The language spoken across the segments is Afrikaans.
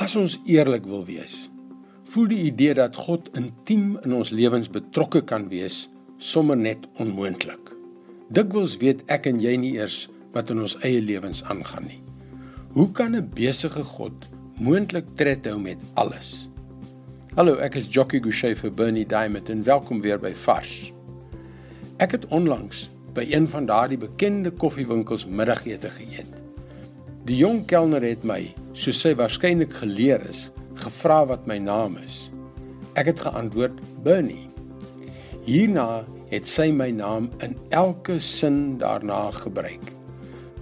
As ons eerlik wil wees, voel die idee dat God intiem in ons lewens betrokke kan wees sommer net onmoontlik. Dikwels weet ek en jy nie eers wat in ons eie lewens aangaan nie. Hoe kan 'n besige God moontlik tred hou met alles? Hallo, ek is Jockey Gouchee vir Bernie Diamond en welkom weer by Vars. Ek het onlangs by een van daardie bekende koffiewinkels middagete geëet. Die jong kelner het my, soos sy waarskynlik geleer is, gevra wat my naam is. Ek het geantwoord Bernie. Hierna het sy my naam in elke sin daarna gebruik.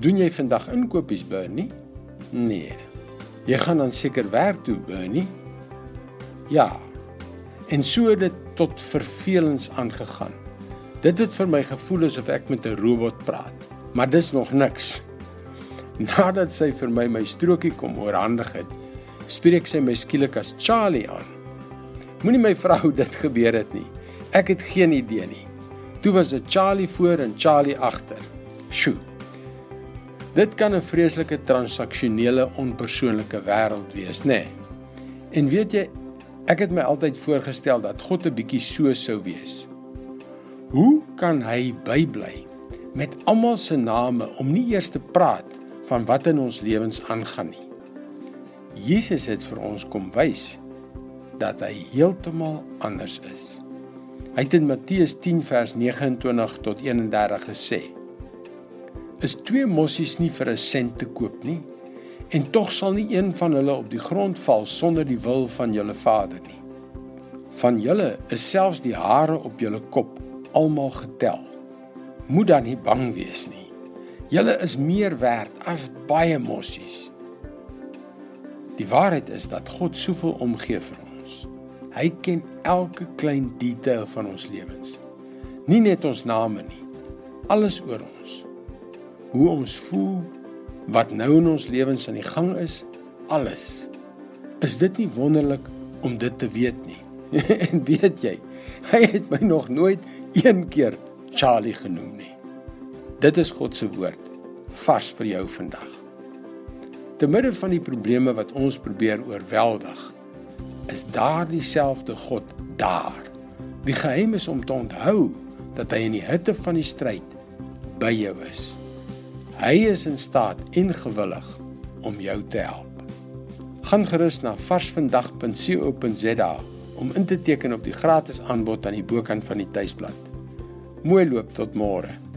Doen jy vandag inkopies Bernie? Nee. Jy gaan dan seker werk toe Bernie? Ja. En so het dit tot vervelings aangegaan. Dit het vir my gevoel asof ek met 'n robot praat. Maar dis nog niks. Nadat sy vir my my strokie kom oorhandig het, spreek sy my skielik as Charlie aan. Moenie my vra hoe dit gebeur het nie. Ek het geen idee nie. Toe was dit Charlie voor en Charlie agter. Sjoe. Dit kan 'n vreeslike transaksionele onpersoonlike wêreld wees, nê? Nee. En weet jy, ek het my altyd voorgestel dat God 'n bietjie so sou wees. Hoe kan hy bybly met almal se name om nie eers te praat van wat in ons lewens aangaan nie? Jesus het vir ons kom wys dat hy heeltemal anders is. Hy het in Matteus 10 vers 29 tot 31 gesê: Is twee mossies nie vir 'n sent te koop nie? En tog sal nie een van hulle op die grond val sonder die wil van julle Vader nie. Van julle is selfs die hare op julle kop almal getel. Moet dan nie bang wees nie. Julle is meer werd as baie mossies. Die waarheid is dat God soveel omgee vir ons. Hy ken elke klein detail van ons lewens. Nie net ons name nie. Alles oor ons. Hoe ons voel, wat nou in ons lewens aan die gang is, alles. Is dit nie wonderlik om dit te weet nie? en weet jy, hy het my nog nooit een keer Charlie genoem nie. Dit is God se woord vars vir jou vandag. Te midde van die probleme wat ons probeer oorweldig, is daar dieselfde God daar. Die geheim is om te onthou dat hy in die hitte van die stryd by jou is. Hy is in staat en gewillig om jou te help. Gaan gerus na varsvandag.co.za om in te teken op die gratis aanbod aan die bokant van die tuisblad. Mooi loop tot môre.